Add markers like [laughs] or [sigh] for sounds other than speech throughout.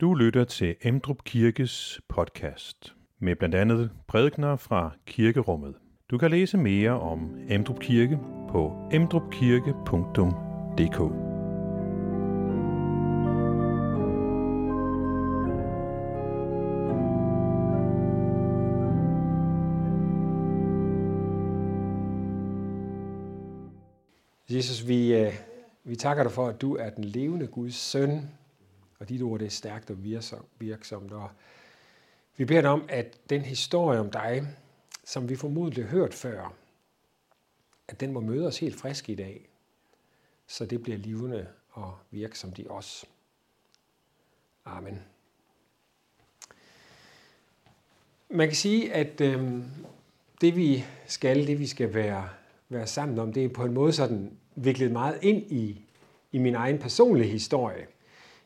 Du lytter til Emdrup Kirkes podcast med blandt andet prædikner fra kirkerummet. Du kan læse mere om Emdrup Kirke på emdrupkirke.dk. Jesus, vi, øh, vi takker dig for, at du er den levende Guds søn, og dit ord det er stærkt og virksomt. Og vi beder dig om, at den historie om dig, som vi formodentlig har hørt før, at den må møde os helt frisk i dag, så det bliver levende og virksomt i os. Amen. Man kan sige, at øh, det vi skal, det vi skal være, være sammen om, det er på en måde sådan viklet meget ind i, i min egen personlige historie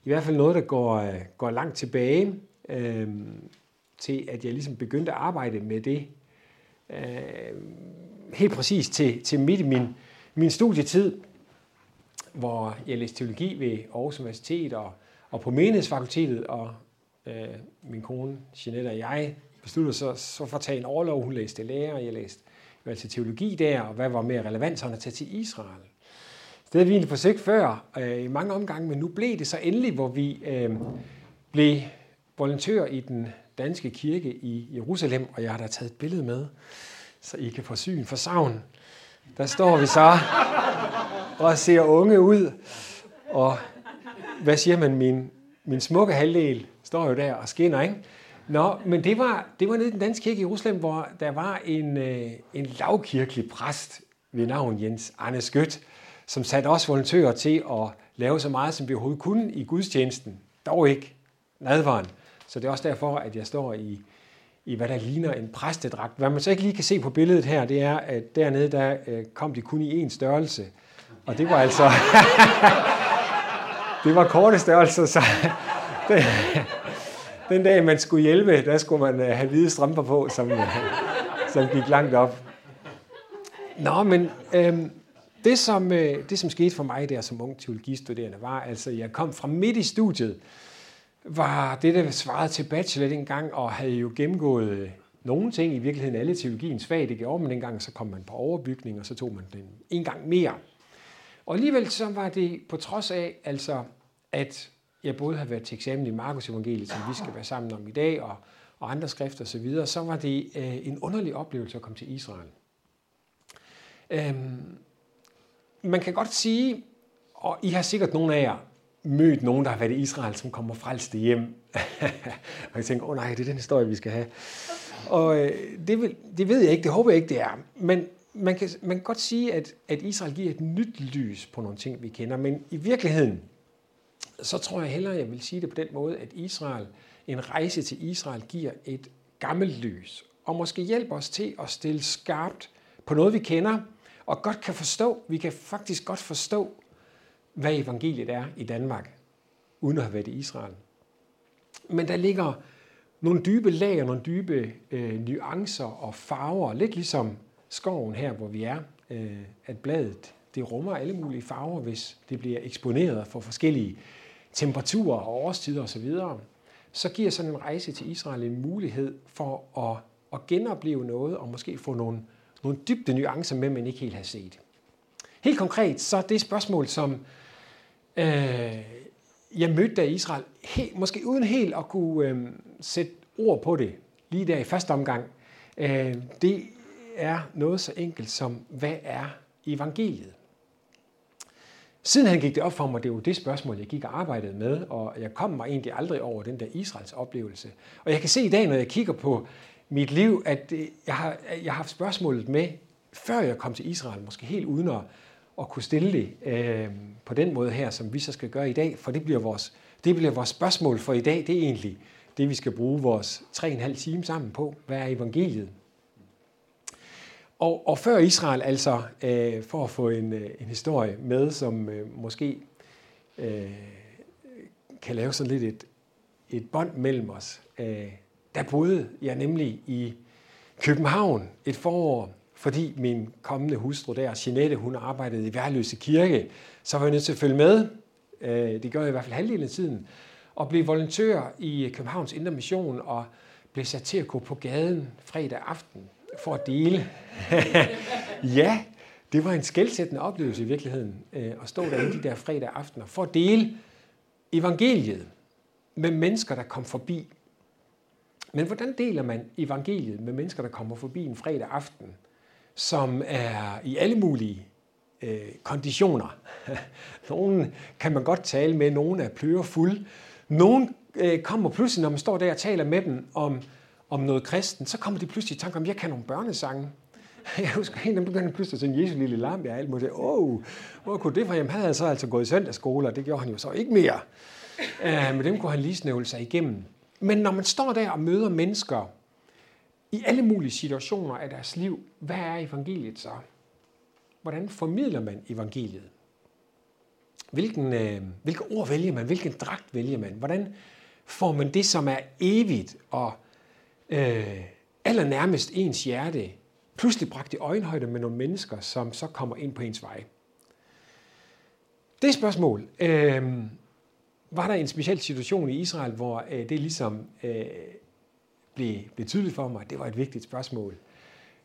i hvert fald noget, der går, øh, går langt tilbage øh, til, at jeg ligesom begyndte at arbejde med det. Øh, helt præcis til, til midt i min, min studietid, hvor jeg læste teologi ved Aarhus Universitet og, og på menighedsfakultetet, og øh, min kone Jeanette og jeg besluttede så, så for at tage en overlov. Hun læste lærer, og jeg læste jeg til teologi der, og hvad var mere relevant så at tage til Israel. Det havde vi egentlig forsøgt før øh, i mange omgange, men nu blev det så endelig, hvor vi øh, blev volontør i den danske kirke i Jerusalem, og jeg har da taget et billede med, så I kan få syn for savn. Der står vi så og ser unge ud, og hvad siger man, min, min smukke halvdel står jo der og skinner, ikke? Nå, men det var, det var nede i den danske kirke i Jerusalem, hvor der var en, øh, en lavkirkelig præst ved navn Jens Arne Skødt, som satte os volontører til at lave så meget, som vi overhovedet kunne i gudstjenesten. Dog ikke nadvaren. Så det er også derfor, at jeg står i, i hvad der ligner en præstedragt. Hvad man så ikke lige kan se på billedet her, det er, at dernede der øh, kom de kun i én størrelse. Og det var altså... [laughs] det var korte størrelser, så... [laughs] den, den dag, man skulle hjælpe, der skulle man øh, have hvide strømper på, som, øh, som gik langt op. Nå, men øhm, det som, øh, det, som skete for mig der som ung teologistuderende, var altså, jeg kom fra midt i studiet, var det, der svarede til bachelor dengang, og havde jo gennemgået øh, nogle ting, i virkeligheden alle teologiens fag, det gjorde man dengang, så kom man på overbygning, og så tog man den en gang mere. Og alligevel så var det på trods af, altså, at jeg både har været til eksamen i Markus evangeliet, som vi skal være sammen om i dag, og, og andre skrifter osv., så, videre, så var det øh, en underlig oplevelse at komme til Israel. Øhm, man kan godt sige, og I har sikkert nogle af jer mødt nogen, der har været i Israel, som kommer frelste hjem. [laughs] og jeg tænker, åh oh, nej, det er den historie, vi skal have. Og øh, det, vil, det ved jeg ikke, det håber jeg ikke, det er. Men man kan, man kan godt sige, at, at Israel giver et nyt lys på nogle ting, vi kender. Men i virkeligheden, så tror jeg hellere, jeg vil sige det på den måde, at Israel, en rejse til Israel, giver et gammelt lys. Og måske hjælper os til at stille skarpt på noget, vi kender, og godt kan forstå, vi kan faktisk godt forstå, hvad evangeliet er i Danmark, uden at have været i Israel. Men der ligger nogle dybe lag og nogle dybe øh, nuancer og farver, lidt ligesom skoven her, hvor vi er, øh, at bladet det rummer alle mulige farver, hvis det bliver eksponeret for forskellige temperaturer og årstider osv., så giver sådan en rejse til Israel en mulighed for at, at genopleve noget og måske få nogle nogle dybde nuancer med, man ikke helt har set. Helt konkret, så det spørgsmål, som øh, jeg mødte der i Israel, helt, måske uden helt at kunne øh, sætte ord på det, lige der i første omgang, øh, det er noget så enkelt som, hvad er evangeliet? Siden han gik det op for mig, det var det spørgsmål, jeg gik og arbejdede med, og jeg kom mig egentlig aldrig over den der Israels oplevelse. Og jeg kan se i dag, når jeg kigger på mit liv, at øh, jeg har, jeg har haft spørgsmålet med, før jeg kom til Israel, måske helt uden at, at kunne stille det øh, på den måde her, som vi så skal gøre i dag, for det bliver vores, det bliver vores spørgsmål for i dag, det er egentlig det, vi skal bruge vores 3,5 time sammen på. Hvad er evangeliet? Og, og før Israel, altså øh, for at få en, øh, en historie med, som øh, måske øh, kan lave sådan lidt et, et bånd mellem os, øh, der boede jeg nemlig i København et forår, fordi min kommende hustru der, Jeanette, hun arbejdede i Værløse Kirke, så var jeg nødt til at følge med. Øh, det gør jeg i hvert fald halvdelen af tiden. og blev volontør i Københavns Indre Mission og blev sat til at gå på gaden fredag aften for at dele. [laughs] ja, det var en skældsættende oplevelse i virkeligheden, øh, at stå derinde de der fredag aftener for at dele evangeliet med mennesker, der kom forbi. Men hvordan deler man evangeliet med mennesker, der kommer forbi en fredag aften, som er i alle mulige øh, konditioner? [laughs] nogle kan man godt tale med, nogle er plørefulde. Nogle øh, kommer pludselig, når man står der og taler med dem om, om noget kristen, så kommer de pludselig i tanke om, jeg kan nogle børnesange. [laughs] Jeg husker en der begyndte pludselig at synge Jesu lille lam. Jeg alt muligt. Åh, oh, hvor kunne det fra? Jamen, han havde så altså gået i søndagsskole, og det gjorde han jo så ikke mere. Uh, men dem kunne han lige snævle sig igennem. Men når man står der og møder mennesker i alle mulige situationer af deres liv, hvad er evangeliet så? Hvordan formidler man evangeliet? Hvilken, øh, hvilke ord vælger man? Hvilken dragt vælger man? Hvordan får man det, som er evigt og øh, allernærmest ens hjerte, pludselig bragt i øjenhøjde med nogle mennesker, som så kommer ind på ens vej? Det spørgsmål, øh, var der en speciel situation i Israel, hvor øh, det ligesom øh, blev, blev tydeligt for mig, at det var et vigtigt spørgsmål.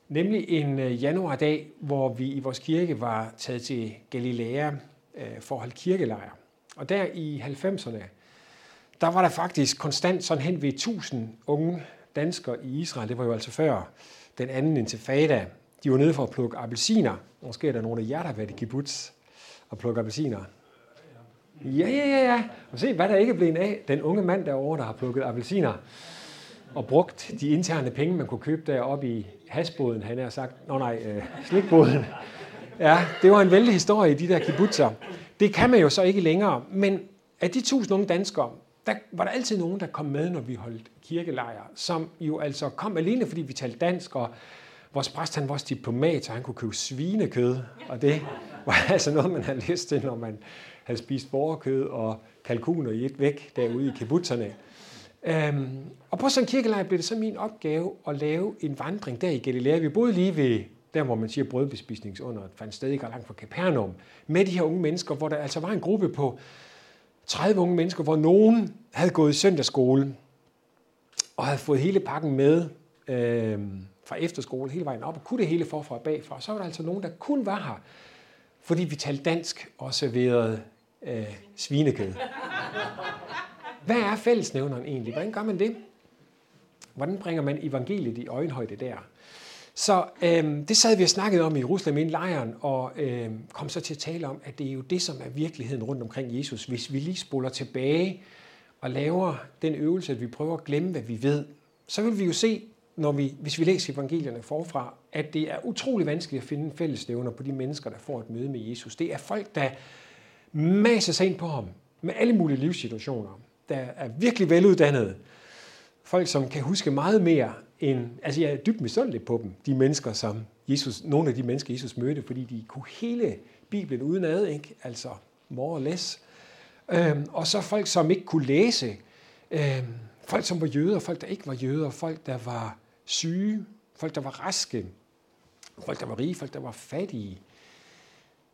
Nemlig en øh, januardag, hvor vi i vores kirke var taget til Galilea øh, for at holde kirkelejr. Og der i 90'erne, der var der faktisk konstant sådan hen ved 1000 unge danskere i Israel. Det var jo altså før den anden intifada. De var nede for at plukke appelsiner. Måske er der nogle af jer, der har været i kibbutz og plukke appelsiner. Ja, ja, ja, ja. Og se, hvad der ikke er blevet af. Den unge mand derovre, der har plukket appelsiner og brugt de interne penge, man kunne købe deroppe i hasboden, han har sagt, nå nej, øh, slikboden. Ja, det var en vældig historie i de der kibbutzer. Det kan man jo så ikke længere, men af de tusind unge danskere, der var der altid nogen, der kom med, når vi holdt kirkelejre, som jo altså kom alene, fordi vi talte dansk, og vores præst, han var også diplomat, så han kunne købe svinekød, og det [laughs] var altså noget, man havde lyst til, når man havde spist borgerkød og kalkuner i et væk derude i kibbutzerne. Øhm, og på sådan en kirkelejr blev det så min opgave at lave en vandring der i Galilea. Vi boede lige ved der hvor man siger brødbespisningsunderet, fandt sted ikke langt fra Capernaum, med de her unge mennesker, hvor der altså var en gruppe på 30 unge mennesker, hvor nogen havde gået i søndagsskole og havde fået hele pakken med øh, fra efterskole hele vejen op, og kunne det hele forfra og bagfra. Så var der altså nogen, der kun var her, fordi vi talte dansk og serverede øh, svinekød. Hvad er fællesnævneren egentlig? Hvordan gør man det? Hvordan bringer man evangeliet i øjenhøjde der? Så øh, det sad vi og snakkede om i Rusland i lejren, og øh, kom så til at tale om, at det er jo det, som er virkeligheden rundt omkring Jesus. Hvis vi lige spoler tilbage og laver den øvelse, at vi prøver at glemme, hvad vi ved, så vil vi jo se, når vi, hvis vi læser evangelierne forfra, at det er utrolig vanskeligt at finde fællesnævner på de mennesker, der får et møde med Jesus. Det er folk, der maser sig ind på ham med alle mulige livssituationer, der er virkelig veluddannede. Folk, som kan huske meget mere end, altså jeg er dybt misundelig på dem, de mennesker, som Jesus, nogle af de mennesker, Jesus mødte, fordi de kunne hele Bibelen udenad, ikke? altså more or less. Øhm, og så folk, som ikke kunne læse. Øhm, folk, som var jøder, folk, der ikke var jøder, folk, der var syge, folk, der var raske, folk, der var rige, folk, der var fattige.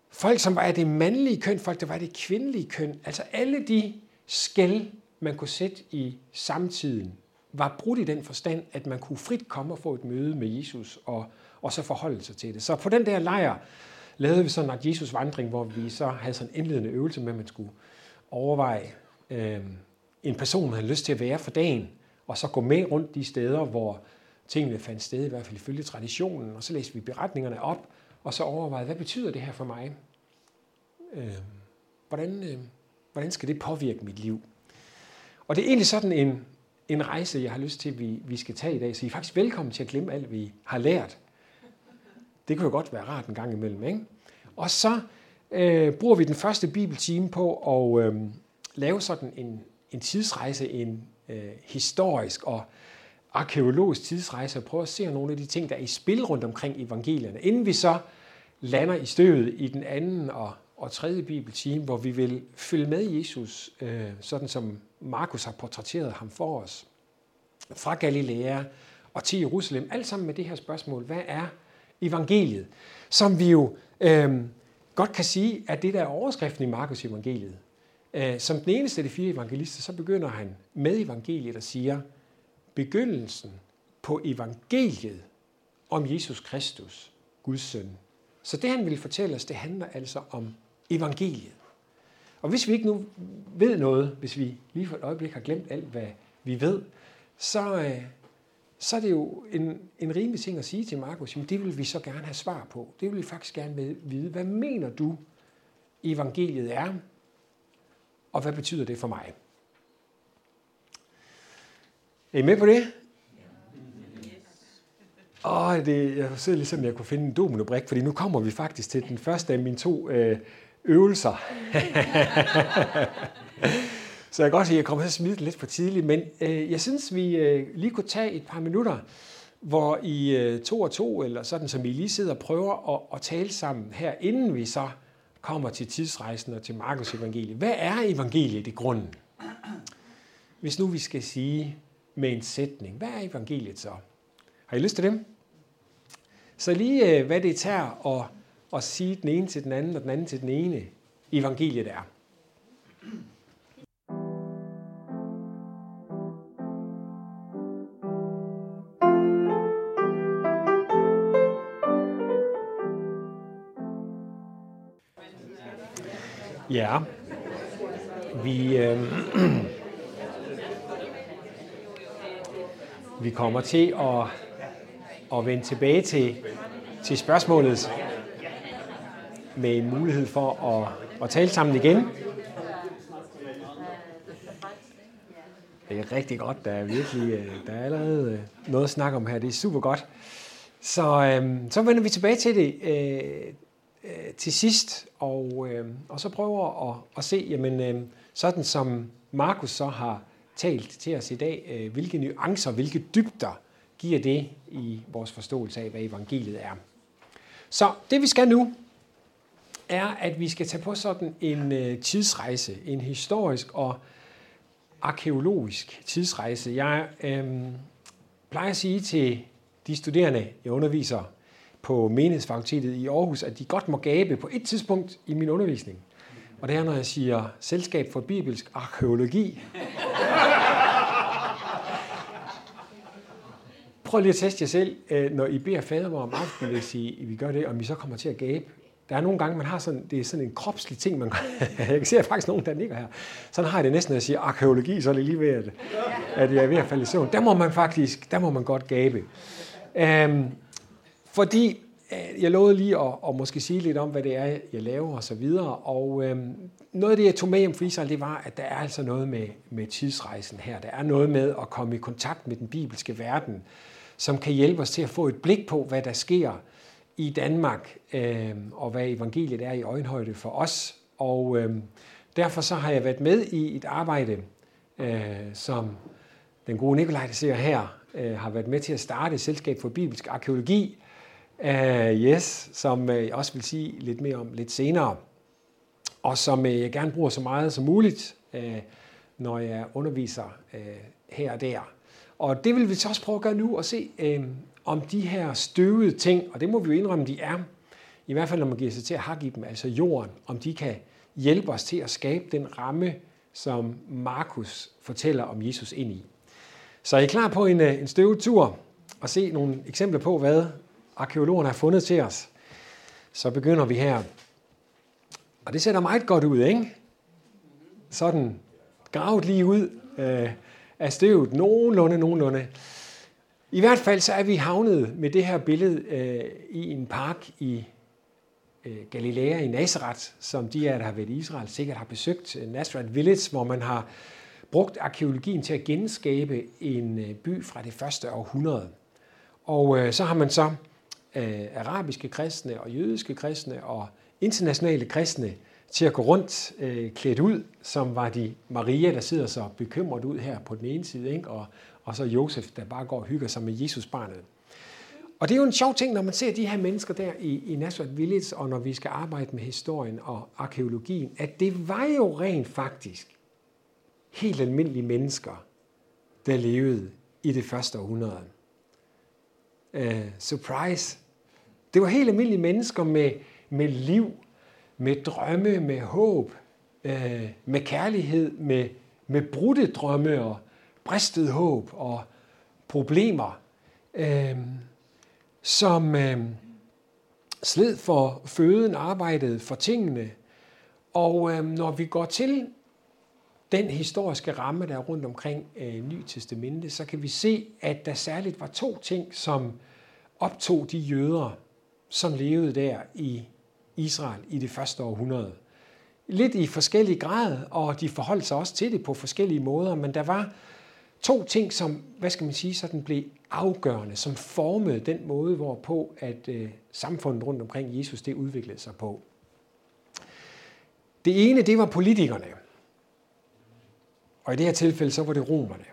Folk, som var af det mandlige køn, folk, der var af det kvindelige køn. Altså alle de skæld, man kunne sætte i samtiden, var brudt i den forstand, at man kunne frit komme og få et møde med Jesus og, og så forholde sig til det. Så på den der lejr lavede vi sådan en Jesus vandring, hvor vi så havde sådan en indledende øvelse med, at man skulle overveje øh, en person, man havde lyst til at være for dagen, og så gå med rundt de steder, hvor tingene fandt sted, i hvert fald ifølge traditionen, og så læste vi beretningerne op, og så overvejede, hvad betyder det her for mig? Øh, hvordan, øh, hvordan skal det påvirke mit liv? Og det er egentlig sådan en, en rejse, jeg har lyst til, at vi, vi skal tage i dag. Så I er faktisk velkommen til at glemme alt, vi har lært. Det kan jo godt være rart en gang imellem. Ikke? Og så øh, bruger vi den første bibeltime på at øh, lave sådan en, en tidsrejse, en øh, historisk og arkeologisk tidsrejse, og prøve at se nogle af de ting, der er i spil rundt omkring evangelierne, inden vi så lander i støvet i den anden og, og tredje bibeltime, hvor vi vil følge med Jesus, øh, sådan som Markus har portrætteret ham for os, fra Galilea og til Jerusalem, alt sammen med det her spørgsmål, hvad er evangeliet? Som vi jo øh, godt kan sige, at det der er overskriften i Markus evangeliet. Øh, som den eneste af de fire evangelister, så begynder han med evangeliet og siger, begyndelsen på evangeliet om Jesus Kristus, Guds søn. Så det han vil fortælle os, det handler altså om evangeliet. Og hvis vi ikke nu ved noget, hvis vi lige for et øjeblik har glemt alt, hvad vi ved, så, øh, så er det jo en, en rimelig ting at sige til Markus, jamen det vil vi så gerne have svar på. Det vil vi faktisk gerne vide. Hvad mener du, evangeliet er, og hvad betyder det for mig? Er I med på det? Åh, det, jeg sidder ligesom, jeg kunne finde en dominobrik, fordi nu kommer vi faktisk til den første af mine to øh, øvelser. [laughs] Så jeg kan godt sige, at jeg kommer til at smide lidt for tidligt, men øh, jeg synes, vi øh, lige kunne tage et par minutter, hvor I øh, to og to, eller sådan som I lige sidder og prøver at, at tale sammen her, inden vi så kommer til tidsrejsen og til Markus evangeliet. Hvad er evangeliet i grunden? Hvis nu vi skal sige med en sætning, hvad er evangeliet så? Har I lyst til det? Så lige øh, hvad det tager at, at sige den ene til den anden og den anden til den ene, evangeliet er. Ja, vi, øh, [clears throat] vi kommer til at, at vende tilbage til, til spørgsmålet med en mulighed for at, at tale sammen igen. Det er rigtig godt. Der er virkelig øh, der er allerede øh, noget at snakke om her. Det er super godt. Så, øhm, så vender vi tilbage til det øh, øh, til sidst, og, øh, og så prøver at, at se, jamen, øh, sådan som Markus så har talt til os i dag, øh, hvilke nuancer, hvilke dybder giver det i vores forståelse af, hvad evangeliet er. Så det vi skal nu, er, at vi skal tage på sådan en øh, tidsrejse, en historisk og arkeologisk tidsrejse. Jeg øh, plejer at sige til de studerende, jeg underviser på menighedsfakultetet i Aarhus, at de godt må gabe på et tidspunkt i min undervisning. Og det er, når jeg siger Selskab for Bibelsk Arkeologi. Prøv lige at teste jer selv, øh, når I beder fadervor om aftenen, hvis I, vi gør det, om I så kommer til at gabe. Der er nogle gange, man har sådan, det er sådan en kropslig ting, man [laughs] Jeg kan se, at faktisk nogen, der ligger her. Sådan har jeg det næsten, når jeg siger arkeologi, så er det lige ved, at, at jeg er ved at falde i søvn. Der må man faktisk, der må man godt gabe. Øhm, fordi Øh, jeg lovede lige at, at måske sige lidt om, hvad det er, jeg laver og så videre. Og øhm, noget af det, jeg tog med hjem fra Israel, det var, at der er altså noget med, med tidsrejsen her. Der er noget med at komme i kontakt med den bibelske verden, som kan hjælpe os til at få et blik på, hvad der sker i Danmark, øh, og hvad evangeliet er i øjenhøjde for os. Og øh, derfor så har jeg været med i et arbejde, øh, som den gode Nikolaj, der ser her, øh, har været med til at starte selskab for bibelsk arkeologi, Uh, yes, som uh, jeg også vil sige lidt mere om lidt senere, og som uh, jeg gerne bruger så meget som muligt, uh, når jeg underviser uh, her og der. Og det vil vi så også prøve at gøre nu og se, uh, om de her støvede ting, og det må vi jo indrømme, de er, i hvert fald når man giver sig til at hakke i dem, altså jorden, om de kan hjælpe os til at skabe den ramme, som Markus fortæller om Jesus ind i. Så er I klar på en, en støvet tur og se nogle eksempler på, hvad arkeologerne har fundet til os, så begynder vi her. Og det ser da meget godt ud, ikke? Sådan gravet lige ud øh, af støvet, nogenlunde, nogenlunde. I hvert fald så er vi havnet med det her billede øh, i en park i øh, Galilea i Nazareth, som de af der har været i Israel, sikkert har besøgt øh, Nazareth Village, hvor man har brugt arkeologien til at genskabe en øh, by fra det første århundrede. Og øh, så har man så øh, arabiske kristne og jødiske kristne og internationale kristne til at gå rundt øh, klædt ud, som var de Maria, der sidder så bekymret ud her på den ene side, ikke? Og, og så Josef, der bare går og hygger sig med Jesus barnet. Og det er jo en sjov ting, når man ser de her mennesker der i, i Nazareth Village, og når vi skal arbejde med historien og arkeologien, at det var jo rent faktisk helt almindelige mennesker, der levede i det første århundrede. Uh, surprise. Det var helt almindelige mennesker med, med liv, med drømme, med håb, øh, med kærlighed, med, med brudte drømme og bristet håb og problemer, øh, som øh, sled for føden, arbejdet for tingene. Og øh, når vi går til den historiske ramme, der er rundt omkring øh, Ny Testamente, så kan vi se, at der særligt var to ting, som optog de jøder, som levede der i Israel i det første århundrede. Lidt i forskellig grad, og de forholdt sig også til det på forskellige måder, men der var to ting, som, hvad skal man sige, sådan blev afgørende, som formede den måde, hvorpå at øh, samfundet rundt omkring Jesus det udviklede sig på. Det ene, det var politikerne. Og i det her tilfælde, så var det romerne.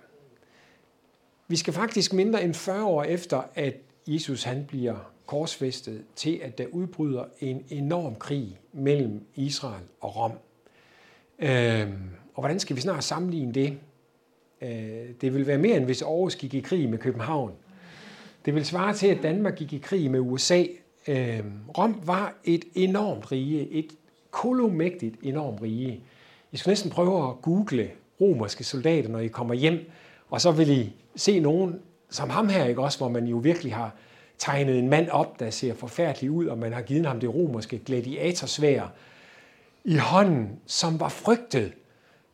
Vi skal faktisk mindre end 40 år efter, at Jesus han bliver korsfæstet, til at der udbryder en enorm krig mellem Israel og Rom. Øhm, og hvordan skal vi snart sammenligne det? Øh, det vil være mere end hvis Aarhus gik i krig med København. Det vil svare til, at Danmark gik i krig med USA. Øh, Rom var et enormt rige, et kolomægtigt enormt rige. I skal næsten prøve at google romerske soldater, når I kommer hjem, og så vil I se nogen som ham her, ikke også, hvor man jo virkelig har tegnet en mand op, der ser forfærdelig ud, og man har givet ham det romerske gladiatorsvær i hånden, som var frygtet.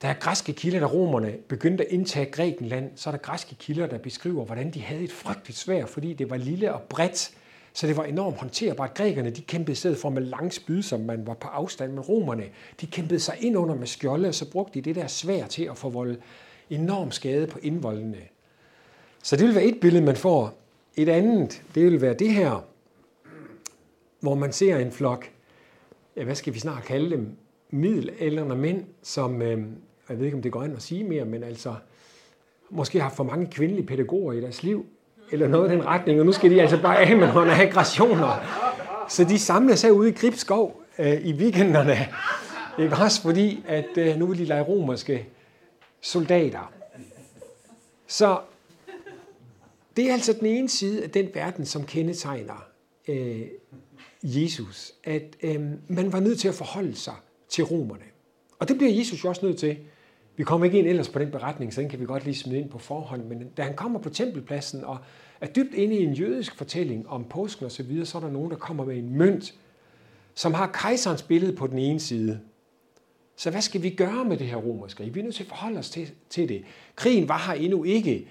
Der er græske kilder, der romerne begyndte at indtage Grækenland, så er der græske kilder, der beskriver, hvordan de havde et frygteligt svær, fordi det var lille og bredt, så det var enormt håndterbart. Grækerne de kæmpede i stedet for med lang spyd, som man var på afstand med romerne. De kæmpede sig ind under med skjolde, og så brugte de det der svær til at forvolde enorm skade på indvoldene. Så det vil være et billede, man får. Et andet, det vil være det her, hvor man ser en flok, ja, hvad skal vi snart kalde dem, middelalderne mænd, som, øh, jeg ved ikke, om det går an at sige mere, men altså, måske har for mange kvindelige pædagoger i deres liv, eller noget i den retning, og nu skal de altså bare af med nogle aggressioner. Så de samles sig ude i Gribskov øh, i weekenderne, ikke også fordi, at øh, nu vil de lege romerske soldater. Så det er altså den ene side af den verden, som kendetegner øh, Jesus, at øh, man var nødt til at forholde sig til romerne. Og det bliver Jesus jo også nødt til. Vi kommer ikke ind ellers på den beretning, så den kan vi godt lige smide ind på forhånd, men da han kommer på tempelpladsen og er dybt inde i en jødisk fortælling om påsken osv., så, videre, så er der nogen, der kommer med en mønt, som har kejserens billede på den ene side. Så hvad skal vi gøre med det her romerske Vi er nødt til at forholde os til, til det. Krigen var her endnu ikke,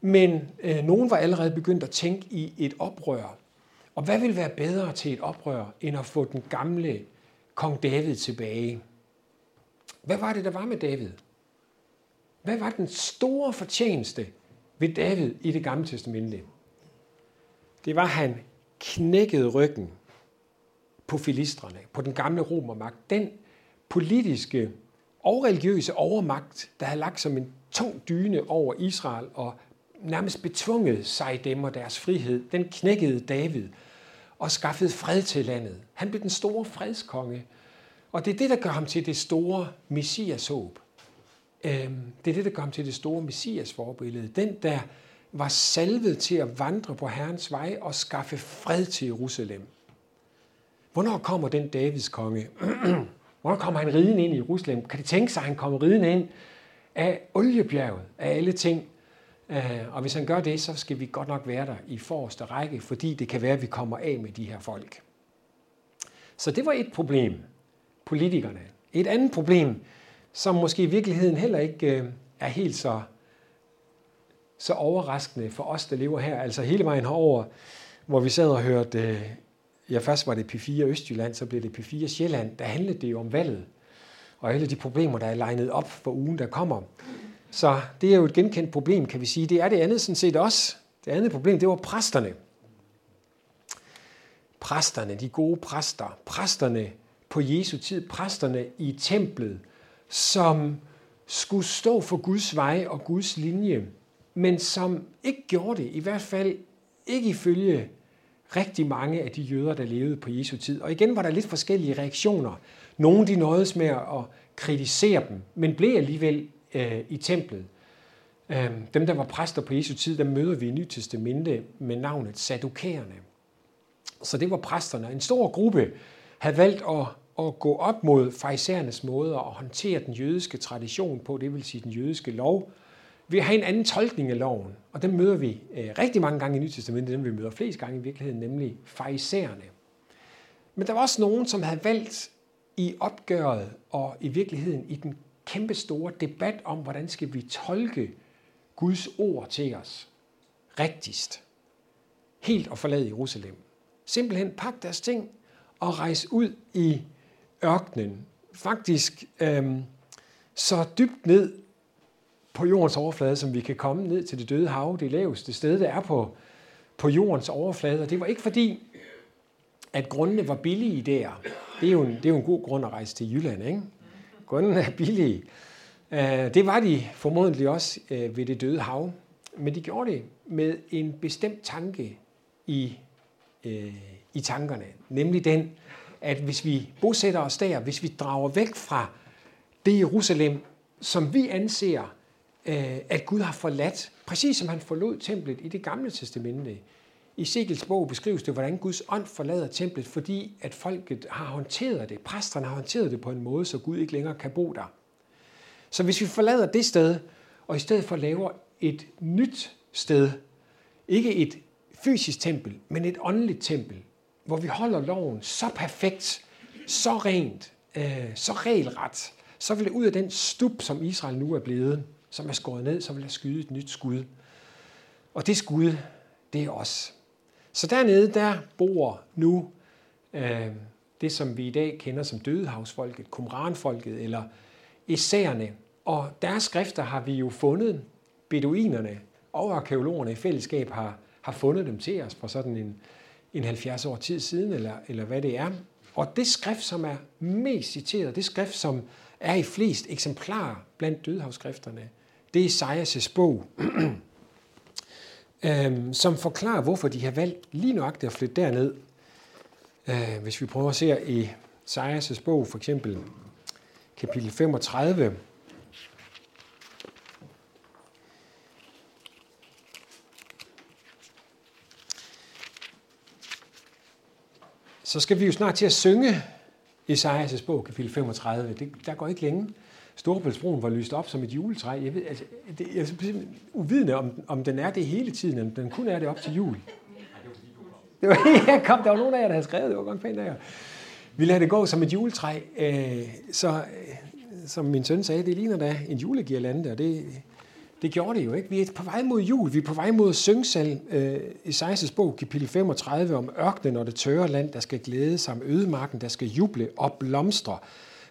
men øh, nogen var allerede begyndt at tænke i et oprør. Og hvad vil være bedre til et oprør, end at få den gamle kong David tilbage? Hvad var det, der var med David? Hvad var den store fortjeneste ved David i det gamle testamente? Det var, at han knækkede ryggen på filistrene, på den gamle romermagt. Den politiske og religiøse overmagt, der havde lagt som en tung dyne over Israel og nærmest betvunget sig dem og deres frihed, den knækkede David og skaffede fred til landet. Han blev den store fredskonge, og det er det, der gør ham til det store messias håb. Øhm, det er det, der gør ham til det store messias forbillede. Den, der var salvet til at vandre på Herrens vej og skaffe fred til Jerusalem. Hvornår kommer den Davids konge? [clears throat] Hvornår kommer han ridende ind i Jerusalem? Kan det tænke sig, at han kommer ridende ind af oliebjerget, af alle ting? Øh, og hvis han gør det, så skal vi godt nok være der i forreste række, fordi det kan være, at vi kommer af med de her folk. Så det var et problem, politikerne. Et andet problem, som måske i virkeligheden heller ikke øh, er helt så, så overraskende for os, der lever her. Altså hele vejen herover, hvor vi sad og hørte, øh, ja først var det P4 Østjylland, så blev det P4 Sjælland, der handlede det jo om valget, og alle de problemer, der er legnet op for ugen, der kommer. Så det er jo et genkendt problem, kan vi sige. Det er det andet sådan set også. Det andet problem, det var præsterne. Præsterne, de gode præster. Præsterne på Jesu tid. Præsterne i templet, som skulle stå for Guds vej og Guds linje, men som ikke gjorde det. I hvert fald ikke ifølge rigtig mange af de jøder, der levede på Jesu tid. Og igen var der lidt forskellige reaktioner. Nogle de nåedes med at kritisere dem, men blev alligevel øh, i templet. Øh, dem, der var præster på Jesu tid, der møder vi i Nytestamentet med navnet Sadukæerne. Så det var præsterne. En stor gruppe havde valgt at, at gå op mod farisæernes måder at håndtere den jødiske tradition på, det vil sige den jødiske lov, ved at have en anden tolkning af loven. Og den møder vi øh, rigtig mange gange i Nytestamentet, den vi møder flest gange i virkeligheden, nemlig farisæerne. Men der var også nogen, som havde valgt i opgøret og i virkeligheden i den kæmpe store debat om, hvordan skal vi tolke Guds ord til os rigtigst. Helt og forlade Jerusalem. Simpelthen pak deres ting og rejse ud i ørkenen. Faktisk øhm, så dybt ned på jordens overflade, som vi kan komme ned til det døde hav, det laveste sted, der er på, på jordens overflade. Og det var ikke fordi, at grundene var billige der. Det er jo en, det er jo en god grund at rejse til Jylland, ikke? Grundene er billige. Øh, det var de formodentlig også øh, ved det døde hav. Men de gjorde det med en bestemt tanke i, uh, i tankerne. Nemlig den, at hvis vi bosætter os der, hvis vi drager væk fra det Jerusalem, som vi anser, at Gud har forladt, præcis som han forlod templet i det gamle testamente, i Sigels bog beskrives det, hvordan Guds ånd forlader templet, fordi at folket har håndteret det, præsterne har håndteret det på en måde, så Gud ikke længere kan bo der. Så hvis vi forlader det sted, og i stedet for laver et nyt sted, ikke et fysisk tempel, men et åndeligt tempel, hvor vi holder loven så perfekt, så rent, øh, så regelret, så vil det ud af den stup, som Israel nu er blevet, som er skåret ned, så vil der skyde et nyt skud. Og det skud, det er os. Så dernede, der bor nu øh, det, som vi i dag kender som dødehavsfolket, kumranfolket eller essærerne. Og deres skrifter har vi jo fundet. Beduinerne og arkeologerne i fællesskab har, har fundet dem til os for sådan en, en 70 år tid siden, eller, eller hvad det er. Og det skrift, som er mest citeret, det skrift, som er i flest eksemplarer blandt dødehavsskrifterne, det er Esajas' bog. [clears throat] øh, som forklarer, hvorfor de har valgt lige nøjagtigt at flytte derned. Øh, hvis vi prøver at se i Esajas' bog, for eksempel kapitel 35, så skal vi jo snart til at synge Esajas' bog, kapitel 35. Det, der går ikke længe. Storebæltsbroen var lyst op som et juletræ. Jeg, ved, altså, det, jeg er simpelthen uvidende, om, om den er det hele tiden, om den kun er det op til jul. Det var, ja, kom, der var nogen af jer, der havde skrevet, det var godt pænt af jer. Vi lader det gå som et juletræ. Øh, så, øh, som min søn sagde, det ligner da en julegirlande, og det, det gjorde det jo ikke. Vi er på vej mod jul, vi er på vej mod syngsal øh, i 16. bog, kapitel 35, om ørkenen og det tørre land, der skal glæde sig, om ødemarken, der skal juble og blomstre.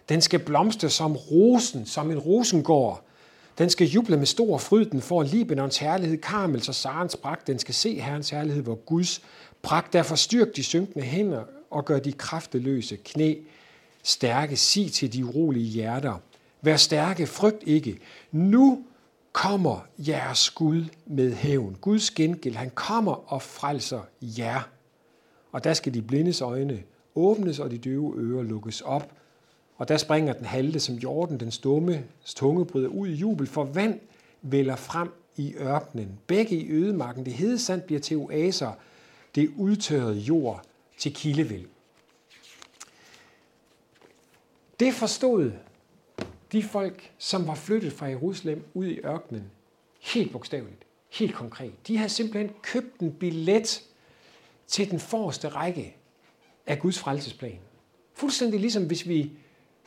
Den skal blomstre som rosen, som en rosengård. Den skal juble med stor fryd, den får Libanons herlighed, Karmels og Sarens pragt. Den skal se Herrens herlighed, hvor Guds pragt. Derfor styrk de synkende hænder og gør de krafteløse knæ stærke. Sig til de urolige hjerter. Vær stærke, frygt ikke. Nu kommer jeres Gud med hævn. Guds gengæld, han kommer og frelser jer. Og der skal de blindes øjne åbnes, og de døve ører lukkes op. Og der springer den halte som jorden, den stumme tunge bryder ud i jubel, for vand vælger frem i ørkenen. Begge i ødemarken, det hede sand bliver til oaser, det udtørrede jord til kildevæld. Det forstod de folk, som var flyttet fra Jerusalem ud i ørkenen, helt bogstaveligt, helt konkret. De havde simpelthen købt en billet til den forreste række af Guds frelsesplan. Fuldstændig ligesom hvis vi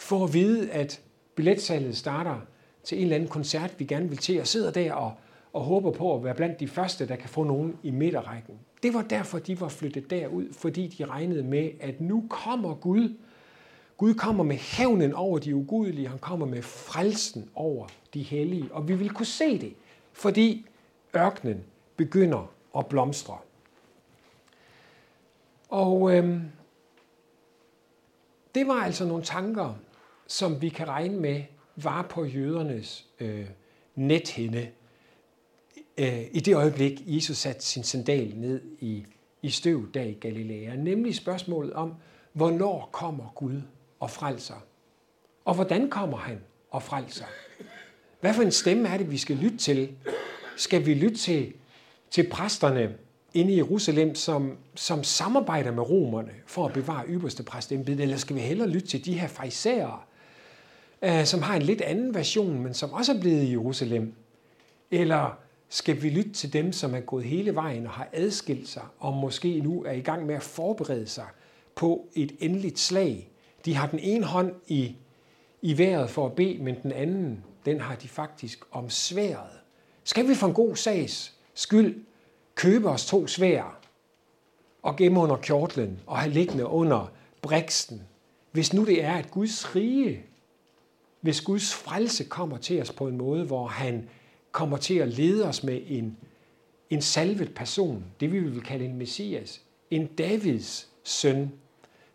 får at vide, at billetsalget starter til en eller anden koncert, vi gerne vil til, og sidder der og, og håber på at være blandt de første, der kan få nogen i midterrækken. Det var derfor, de var flyttet derud, fordi de regnede med, at nu kommer Gud. Gud kommer med hævnen over de ugudelige, han kommer med frelsen over de hellige. Og vi vil kunne se det, fordi ørkenen begynder at blomstre. Og øhm, det var altså nogle tanker, som vi kan regne med var på jødernes øh, nethinde øh, i det øjeblik, Jesus satte sin sandal ned i, i støv der i Galilea. Nemlig spørgsmålet om, hvornår kommer Gud og frelser? Og hvordan kommer han og frelser? Hvad for en stemme er det, vi skal lytte til? Skal vi lytte til, til præsterne inde i Jerusalem, som, som samarbejder med romerne for at bevare ypperste præstembedet, eller skal vi hellere lytte til de her fejserer, øh, som har en lidt anden version, men som også er blevet i Jerusalem? Eller skal vi lytte til dem, som er gået hele vejen og har adskilt sig, og måske nu er i gang med at forberede sig på et endeligt slag? De har den ene hånd i, i vejret for at bede, men den anden, den har de faktisk om sværet. Skal vi for en god sags skyld købe os to svær og gemme under kjortlen og have liggende under briksten, hvis nu det er, at Guds rige, hvis Guds frelse kommer til os på en måde, hvor han kommer til at lede os med en, en salvet person, det vi vil kalde en messias, en Davids søn,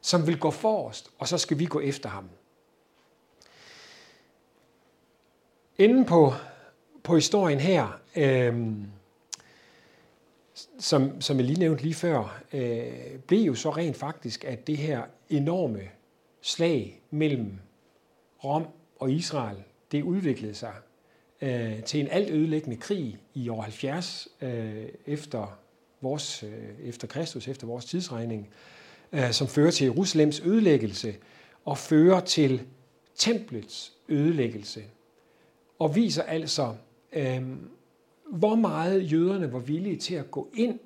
som vil gå forrest, og så skal vi gå efter ham. Inden på, på historien her, øh, som, som jeg lige nævnte lige før, øh, blev jo så rent faktisk, at det her enorme slag mellem Rom og Israel, det udviklede sig øh, til en alt ødelæggende krig i år 70 øh, efter, vores, øh, efter Kristus, efter vores tidsregning, øh, som fører til Jerusalems ødelæggelse og fører til templets ødelæggelse. Og viser altså, øh, hvor meget jøderne var villige til at gå ind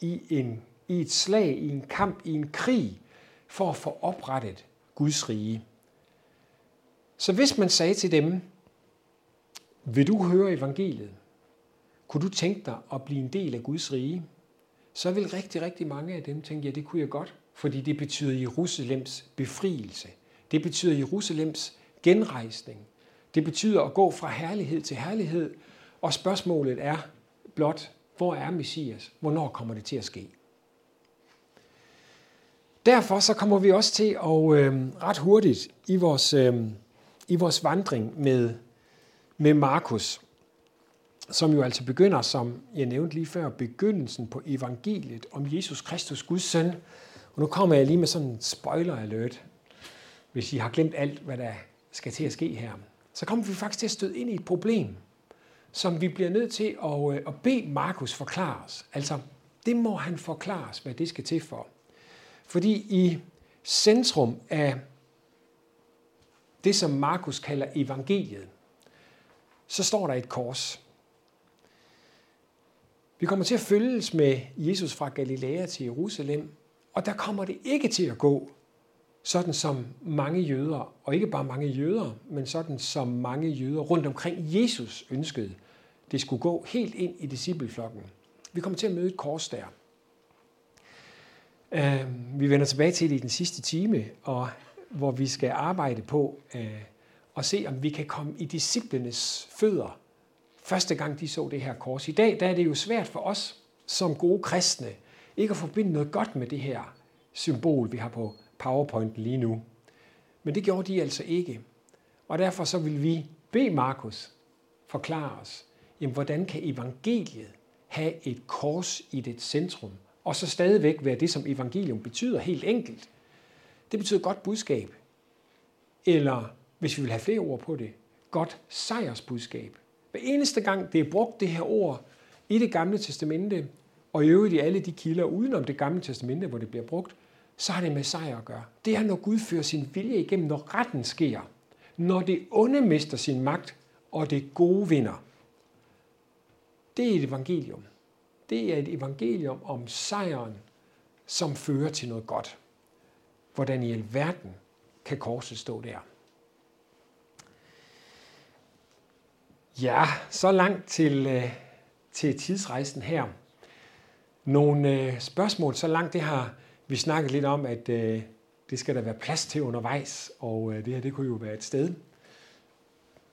i, en, i et slag, i en kamp, i en krig, for at få oprettet Guds rige. Så hvis man sagde til dem, vil du høre evangeliet? Kunne du tænke dig at blive en del af Guds rige? Så vil rigtig, rigtig mange af dem tænke, ja, det kunne jeg godt, fordi det betyder Jerusalems befrielse. Det betyder Jerusalems genrejsning. Det betyder at gå fra herlighed til herlighed, og spørgsmålet er blot, hvor er Messias? Hvornår kommer det til at ske? Derfor så kommer vi også til at øh, ret hurtigt i vores, øh, i vores vandring med med Markus, som jo altså begynder, som jeg nævnte lige før, begyndelsen på evangeliet om Jesus Kristus, Guds søn. Og nu kommer jeg lige med sådan en spoiler alert, hvis I har glemt alt, hvad der skal til at ske her. Så kommer vi faktisk til at støde ind i et problem, som vi bliver nødt til at, øh, at bede Markus forklare os. Altså, det må han forklare os, hvad det skal til for. Fordi i centrum af det, som Markus kalder evangeliet, så står der et kors. Vi kommer til at følges med Jesus fra Galilea til Jerusalem, og der kommer det ikke til at gå sådan som mange jøder, og ikke bare mange jøder, men sådan som mange jøder rundt omkring Jesus ønskede, det skulle gå helt ind i discipleflokken. Vi kommer til at møde et kors der. Øhm, vi vender tilbage til det i den sidste time, og hvor vi skal arbejde på øh, og se, om vi kan komme i disciplenes fødder, første gang de så det her kors. I dag der er det jo svært for os som gode kristne, ikke at forbinde noget godt med det her symbol, vi har på PowerPoint lige nu. Men det gjorde de altså ikke. Og derfor så vil vi bede Markus forklare os, jamen, hvordan kan evangeliet have et kors i det centrum, og så stadigvæk være det, som evangelium betyder helt enkelt. Det betyder godt budskab, eller hvis vi vil have flere ord på det, godt sejrsbudskab. Hver eneste gang det er brugt det her ord i det gamle testamente, og i øvrigt i alle de kilder udenom det gamle testamente, hvor det bliver brugt, så har det med sejr at gøre. Det er, når Gud fører sin vilje igennem, når retten sker. Når det onde mister sin magt, og det gode vinder. Det er et evangelium. Det er et evangelium om sejren, som fører til noget godt. Hvordan i alverden kan korset stå der? Ja, så langt til, øh, til tidsrejsen her. Nogle øh, spørgsmål så langt, det har vi snakket lidt om, at øh, det skal der være plads til undervejs, og det her det kunne jo være et sted.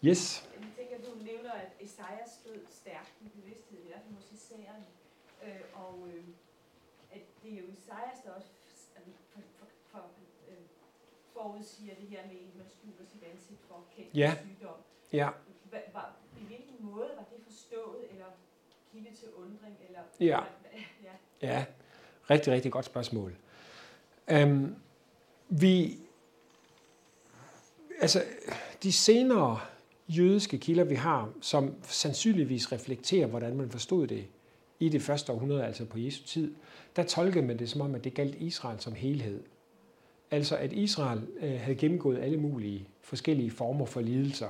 Yes? Jeg tænker, du nævner, at Esajas stod stærkt i bevidsthed, i hvert fald hos Isæren, øh, og øh, at det er jo Esajas, der også for, for, for, øh, forudsiger det her med, at man skjuler sit ansigt for at kende Ja. sygdom. Ja. Hva, var, I hvilken måde var det forstået, eller kilde til undring? Eller, Ja. ja. Ja, rigtig, rigtig godt spørgsmål. Øhm, vi, altså, de senere jødiske kilder, vi har, som sandsynligvis reflekterer, hvordan man forstod det, i det første århundrede, altså på Jesu tid, der tolkede man det som om, at det galt Israel som helhed. Altså at Israel øh, havde gennemgået alle mulige forskellige former for lidelser.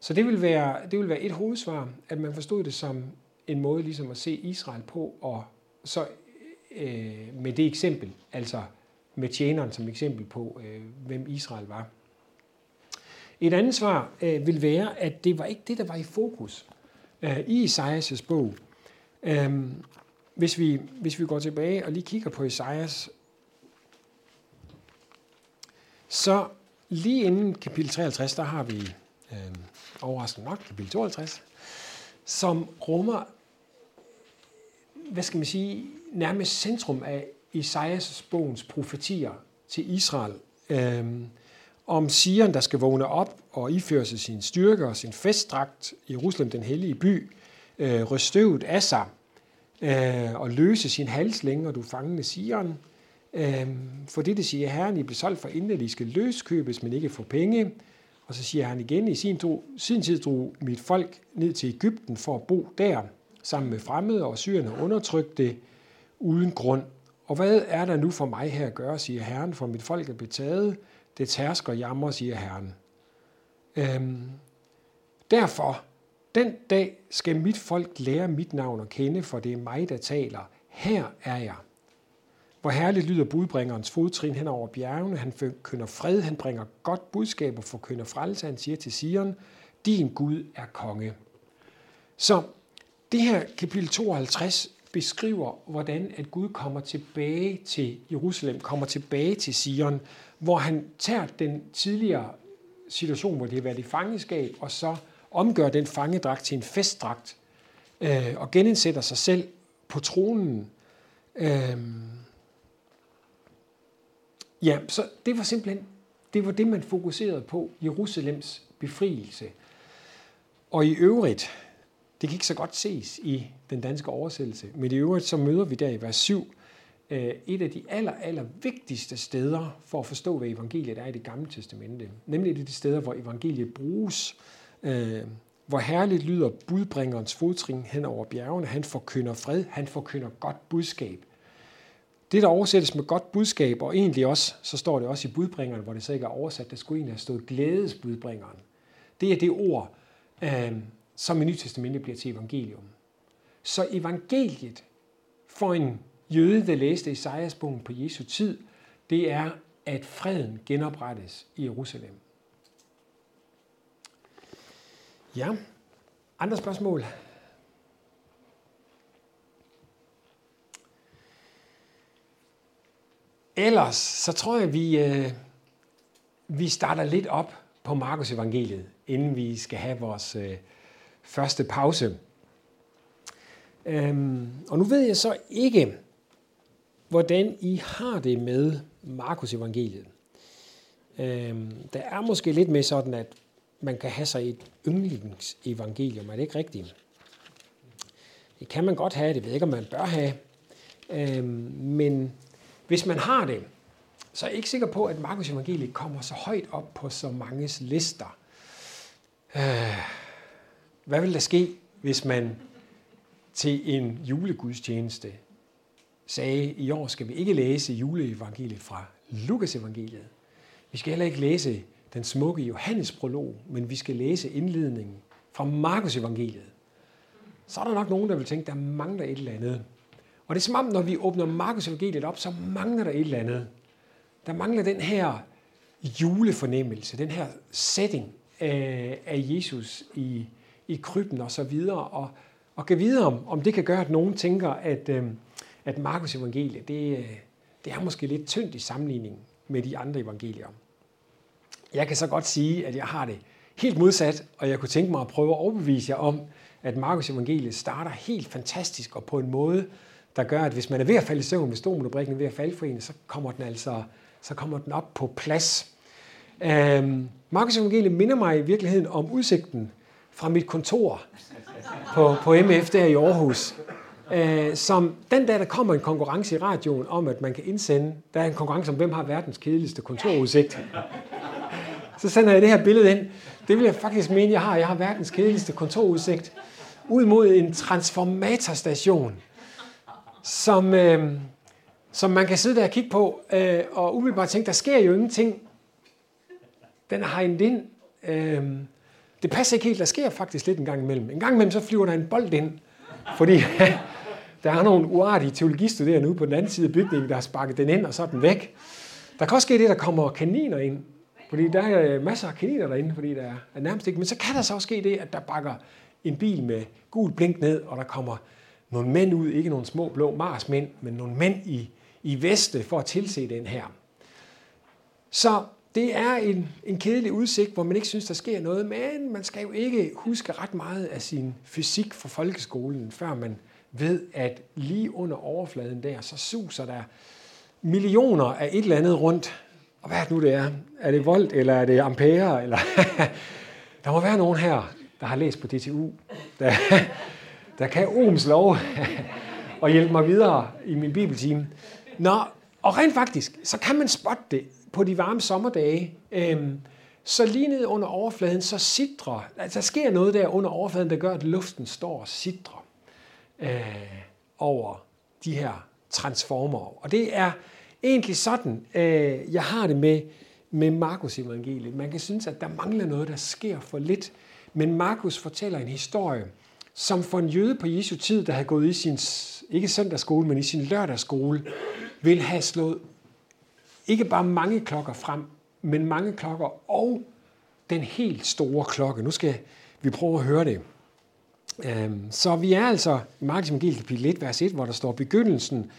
Så det vil, være, det vil være et hovedsvar, at man forstod det som en måde ligesom at se Israel på, og så øh, med det eksempel, altså med tjeneren som eksempel på, øh, hvem Israel var. Et andet svar øh, vil være, at det var ikke det, der var i fokus øh, i Isaias' bog. Øh, hvis, vi, hvis vi går tilbage og lige kigger på Isaias, så lige inden kapitel 53, der har vi øh, overraskende nok kapitel 52, som rummer, hvad skal man sige, nærmest centrum af Isaias bogens profetier til Israel. Øh, om Sion, der skal vågne op og iføre sig sin styrke og sin festdragt, Jerusalem, den hellige by, øh, røstøvet støvet af sig øh, og løse sin halslænge, og du fangende Sion. Øh, for det, siger Herren, I blev solgt for inden, at I skal løskøbes, men ikke få penge. Og så siger han igen, i sin, tro, sin tid drog mit folk ned til Ægypten for at bo der, sammen med fremmede, og syrerne undertrykte uden grund. Og hvad er der nu for mig her at gøre, siger Herren, for mit folk er betaget, det tærsker jammer, siger Herren. Øhm, derfor, den dag skal mit folk lære mit navn at kende, for det er mig, der taler. Her er jeg. Hvor herligt lyder budbringerens fodtrin hen over bjergene. Han forkynder fred, han bringer godt budskab og forkynder frelse. Han siger til Sion, din Gud er konge. Så det her kapitel 52 beskriver, hvordan at Gud kommer tilbage til Jerusalem, kommer tilbage til Sion, hvor han tager den tidligere situation, hvor det har været i fangeskab, og så omgør den fangedragt til en festdragt, øh, og genindsætter sig selv på tronen. Øh, ja, så det var simpelthen det, var det, man fokuserede på, Jerusalems befrielse. Og i øvrigt, det kan ikke så godt ses i den danske oversættelse, men i øvrigt så møder vi der i vers 7 øh, et af de aller, aller vigtigste steder for at forstå, hvad evangeliet er i det gamle testamente. Nemlig det de steder, hvor evangeliet bruges, øh, hvor herligt lyder budbringerens fodtrin hen over bjergene. Han forkynder fred, han forkynder godt budskab. Det, der oversættes med godt budskab, og egentlig også, så står det også i budbringeren, hvor det så ikke er oversat, der skulle egentlig have stået glædesbudbringeren. Det er det ord, øh, som i Nytestamentet bliver til evangelium. Så evangeliet for en jøde, der læste Isaias-bogen på Jesu tid, det er, at freden genoprettes i Jerusalem. Ja, andre spørgsmål? Ellers, så tror jeg, vi, øh, vi starter lidt op på Markus evangeliet, inden vi skal have vores øh, første pause. Øhm, og nu ved jeg så ikke, hvordan I har det med Markus evangeliet. Øhm, der er måske lidt med sådan, at man kan have sig et yndlingsevangelium. Er det ikke rigtigt? Det kan man godt have, det ved jeg ikke, om man bør have. Øhm, men hvis man har det, så er jeg ikke sikker på, at Markus evangeliet kommer så højt op på så manges lister. Øh, hvad vil der ske, hvis man til en julegudstjeneste sagde, i år skal vi ikke læse juleevangeliet fra Lukas evangeliet. Vi skal heller ikke læse den smukke Johannes prolog, men vi skal læse indledningen fra Markus evangeliet. Så er der nok nogen, der vil tænke, der mangler et eller andet. Og det er som om, når vi åbner Markus evangeliet op, så mangler der et eller andet. Der mangler den her julefornemmelse, den her setting af, af Jesus i, i krybben og så videre. Og, og kan vide, om, om det kan gøre, at nogen tænker, at, øh, at Markus evangeliet, det, det er måske lidt tyndt i sammenligning med de andre evangelier. Jeg kan så godt sige, at jeg har det helt modsat, og jeg kunne tænke mig at prøve at overbevise jer om, at Markus evangeliet starter helt fantastisk og på en måde, der gør, at hvis man er ved at falde i søvn, hvis dominobrikken er ved at falde for en, så kommer den altså så kommer den op på plads. Øhm, Markus Evangeliet minder mig i virkeligheden om udsigten fra mit kontor på, på MF der i Aarhus. Øh, som den dag, der kommer en konkurrence i radioen om, at man kan indsende, der er en konkurrence om, hvem har verdens kedeligste kontorudsigt. Så sender jeg det her billede ind. Det vil jeg faktisk mene, jeg har. Jeg har verdens kedeligste kontorudsigt. ud mod en transformatorstation, som, øh, som man kan sidde der og kigge på, øh, og umiddelbart tænke, der sker jo ingenting. Den har en ind. Øh, det passer ikke helt, der sker faktisk lidt en gang imellem. En gang imellem så flyver der en bold ind, fordi [laughs] der er nogle uartige teologistuderende ude på den anden side af bygningen, der har sparket den ind, og så er den væk. Der kan også ske det, der kommer kaniner ind, fordi der er øh, masser af kaniner derinde, fordi der er nærmest ikke. Men så kan der så også ske det, at der bakker en bil med gul blink ned, og der kommer nogle mænd ud, ikke nogle små blå marsmænd, men nogle mænd i, i veste for at tilse den her. Så det er en, en kedelig udsigt, hvor man ikke synes, der sker noget, men man skal jo ikke huske ret meget af sin fysik fra folkeskolen, før man ved, at lige under overfladen der, så suser der millioner af et eller andet rundt. Og hvad er det nu, det er? Er det volt, eller er det ampere? Eller [laughs] der må være nogen her, der har læst på DTU, der, der kan Ohms lov og hjælpe mig videre i min bibeltime. Nå, og rent faktisk, så kan man spotte det på de varme sommerdage. Øhm, så lige ned under overfladen, så sidrer, altså der sker noget der under overfladen, der gør, at luften står og sidrer øh, over de her transformer. Og det er egentlig sådan, øh, jeg har det med, med Markus evangeliet. Man kan synes, at der mangler noget, der sker for lidt. Men Markus fortæller en historie, som for en jøde på Jesu tid, der havde gået i sin, ikke søndagsskole, men i sin lørdagsskole, vil have slået ikke bare mange klokker frem, men mange klokker og den helt store klokke. Nu skal vi prøve at høre det. Øhm, så vi er altså i Markus evangeliet kapitel 1, vers 1, hvor der står begyndelsen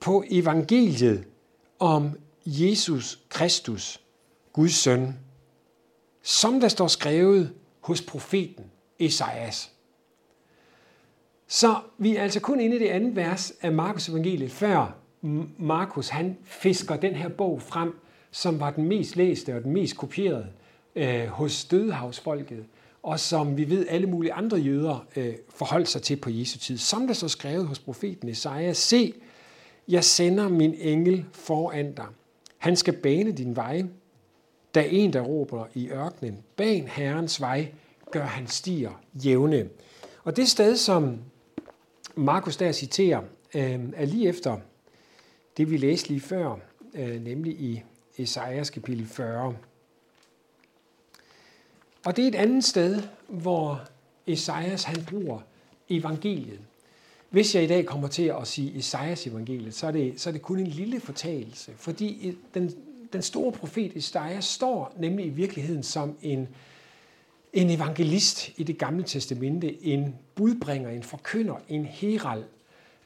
på evangeliet om Jesus Kristus, Guds søn, som der står skrevet hos profeten Esajas. Så vi er altså kun inde i det andet vers af Markus evangeliet, før Markus han fisker den her bog frem, som var den mest læste og den mest kopierede øh, hos dødehavsfolket, og som vi ved alle mulige andre jøder øh, forholdt sig til på Jesu tid. Som der så skrevet hos profeten Esaja, se, jeg sender min engel foran dig. Han skal bane din vej. Da en, der råber i ørkenen, ban Herrens vej, gør han stier jævne. Og det sted, som Markus der citerer, øh, er lige efter det, vi læste lige før, øh, nemlig i Esajas kapitel 40. Og det er et andet sted, hvor Esajas han bruger evangeliet. Hvis jeg i dag kommer til at sige Esajas evangeliet, så er det, så er det kun en lille fortalelse, fordi den, den store profet Esajas står nemlig i virkeligheden som en, en evangelist i det gamle testamente, en budbringer, en forkynder, en herald.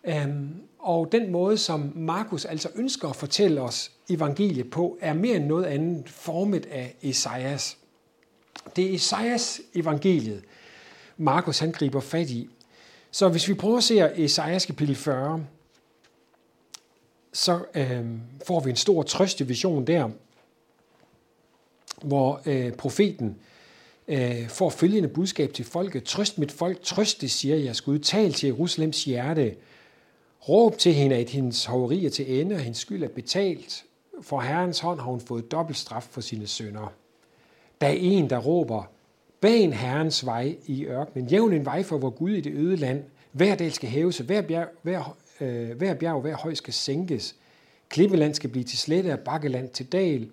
Øhm, og den måde, som Markus altså ønsker at fortælle os evangeliet på, er mere end noget andet formet af Esajas. Det er Esajas evangeliet, Markus han griber fat i. Så hvis vi prøver at se Esajas kapitel 40, så øh, får vi en stor trøstevision der, hvor øh, profeten øh, Øh, får følgende budskab til folket. Trøst mit folk, trøst det, siger jeg, Gud. Tal til Jerusalems hjerte. Råb til hende, at hendes hoverier til ende, og hendes skyld er betalt. For Herrens hånd har hun fået dobbelt straf for sine sønder. Der er en, der råber, Ban Herrens vej i ørkenen. Jævn en vej for vor Gud i det øde land. Hver dal skal hæves, hver bjerg, hver, øh, hver bjerg hver høj skal sænkes. Klippeland skal blive til slette og bakkeland til dal.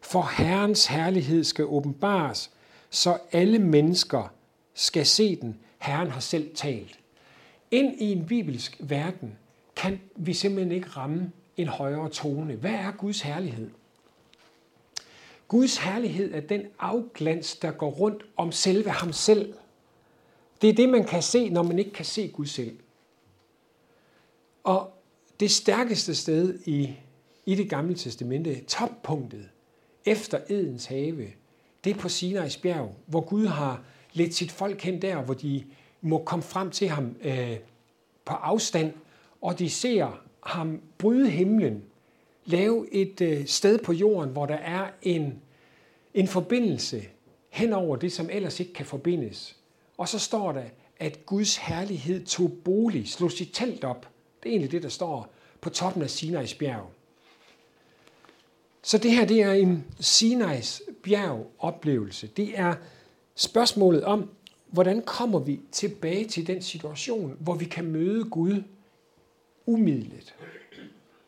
For Herrens herlighed skal åbenbares, så alle mennesker skal se den. Herren har selv talt. Ind i en bibelsk verden kan vi simpelthen ikke ramme en højere tone. Hvad er Guds herlighed? Guds herlighed er den afglans, der går rundt om selve ham selv. Det er det, man kan se, når man ikke kan se Gud selv. Og det stærkeste sted i, i det gamle testamente, toppunktet efter Edens have, det er på Sinai's bjerg, hvor Gud har ledt sit folk hen der, hvor de må komme frem til ham øh, på afstand, og de ser ham bryde himlen lave et øh, sted på jorden, hvor der er en, en forbindelse hen over det, som ellers ikke kan forbindes. Og så står der, at Guds herlighed tog bolig, slog sit telt op. Det er egentlig det, der står på toppen af Sinai's bjerg. Så det her, det er en Sinai's bjerg oplevelse. Det er spørgsmålet om, hvordan kommer vi tilbage til den situation, hvor vi kan møde Gud umiddeligt?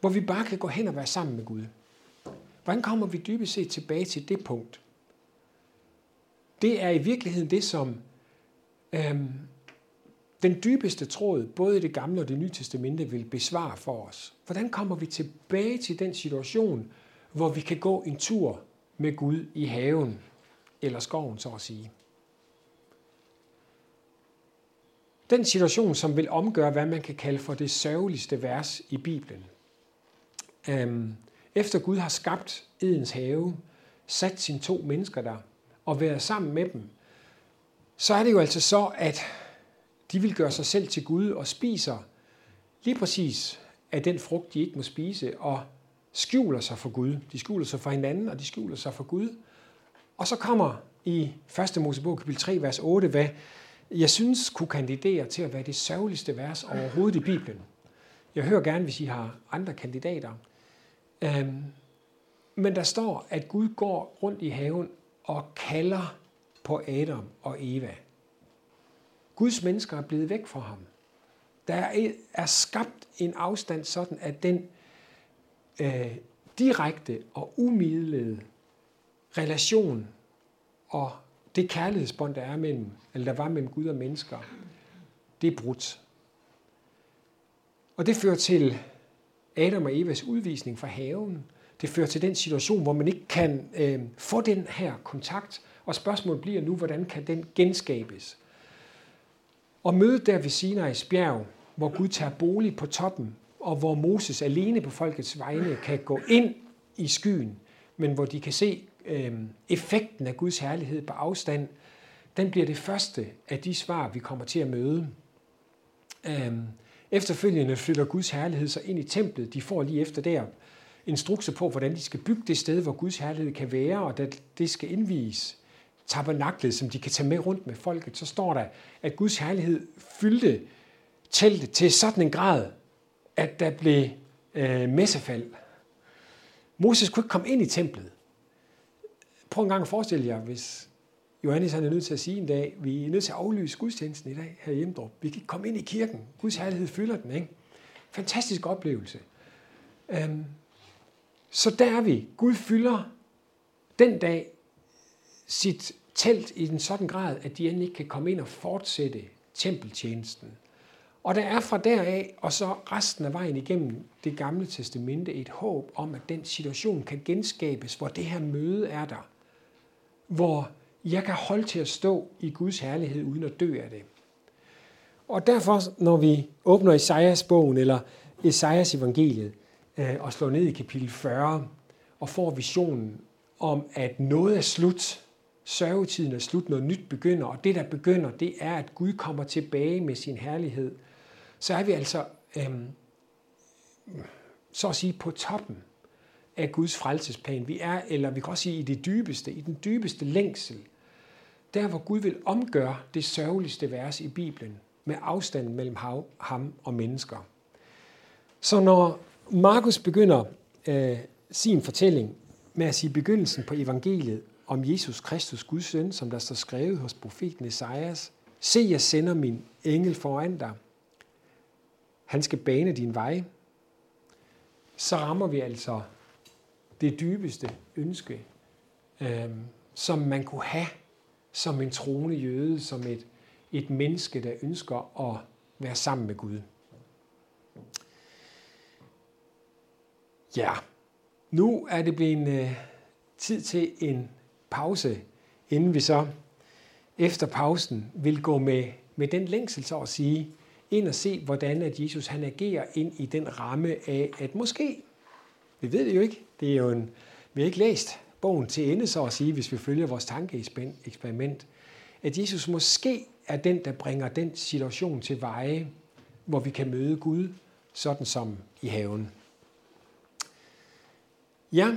Hvor vi bare kan gå hen og være sammen med Gud? Hvordan kommer vi dybest set tilbage til det punkt? Det er i virkeligheden det, som øhm, den dybeste tråd, både i det gamle og det nye testamente, vil besvare for os. Hvordan kommer vi tilbage til den situation, hvor vi kan gå en tur med Gud i haven, eller skoven, så at sige? Den situation, som vil omgøre, hvad man kan kalde for det sørgeligste vers i Bibelen. Øhm, efter Gud har skabt Edens have, sat sine to mennesker der, og været sammen med dem, så er det jo altså så, at de vil gøre sig selv til Gud og spiser lige præcis af den frugt, de ikke må spise, og skjuler sig for Gud. De skjuler sig for hinanden, og de skjuler sig for Gud. Og så kommer i 1. Mosebog kapitel 3, vers 8, hvad jeg synes kunne kandidere til at være det sørgeligste vers overhovedet i Bibelen. Jeg hører gerne, hvis I har andre kandidater. Øhm, men der står, at Gud går rundt i haven og kalder på Adam og Eva. Guds mennesker er blevet væk fra ham. Der er skabt en afstand sådan, at den øh, direkte og umidlede relation og det kærlighedsbånd, der, er mellem, eller der var mellem Gud og mennesker, det er brudt. Og det fører til Adam og Evas udvisning fra haven. Det fører til den situation, hvor man ikke kan øh, få den her kontakt. Og spørgsmålet bliver nu, hvordan kan den genskabes? Og mødet der ved Sinai's bjerg, hvor Gud tager bolig på toppen, og hvor Moses alene på folkets vegne kan gå ind i skyen, men hvor de kan se øh, effekten af Guds herlighed på afstand, den bliver det første af de svar, vi kommer til at møde. Øh, efterfølgende flytter Guds herlighed sig ind i templet. De får lige efter der instrukser på, hvordan de skal bygge det sted, hvor Guds herlighed kan være, og det skal indvies tabernaklet, som de kan tage med rundt med folket, så står der, at Guds herlighed fyldte teltet til sådan en grad, at der blev øh, messefald. Moses kunne ikke komme ind i templet. Prøv en gang at forestille jer, hvis Johannes han er nødt til at sige en dag, vi er nødt til at aflyse gudstjenesten i dag her i Hjemdrup. Vi kan ikke komme ind i kirken. Guds herlighed fylder den, ikke? Fantastisk oplevelse. Øhm, så der er vi. Gud fylder den dag sit telt i en sådan grad, at de endelig ikke kan komme ind og fortsætte tempeltjenesten. Og der er fra deraf og så resten af vejen igennem det gamle testamente et håb om, at den situation kan genskabes, hvor det her møde er der. Hvor jeg kan holde til at stå i Guds herlighed uden at dø af det. Og derfor, når vi åbner Esajas bogen eller Esajas evangeliet øh, og slår ned i kapitel 40 og får visionen om, at noget er slut, sørgetiden er slut, noget nyt begynder, og det der begynder, det er, at Gud kommer tilbage med sin herlighed, så er vi altså, øhm, så at sige, på toppen af Guds frelsesplan. Vi er, eller vi kan også sige, i det dybeste, i den dybeste længsel, der hvor Gud vil omgøre det sørgeligste vers i Bibelen, med afstanden mellem ham og mennesker. Så når Markus begynder øh, sin fortælling med at sige begyndelsen på evangeliet om Jesus Kristus, Guds søn, som der står skrevet hos profeten Esajas. Se, jeg sender min engel foran dig. Han skal bane din vej. Så rammer vi altså det dybeste ønske, øh, som man kunne have som en troende jøde, som et, et menneske, der ønsker at være sammen med Gud. Ja, nu er det blevet en øh, tid til en pause, inden vi så efter pausen vil gå med, med den længsel, så at sige, ind og se, hvordan at Jesus han agerer ind i den ramme af, at måske, vi ved det jo ikke, det er jo en, vi har ikke læst bogen til ende, så at sige, hvis vi følger vores tankeeksperiment, at Jesus måske er den, der bringer den situation til veje, hvor vi kan møde Gud, sådan som i haven. Ja,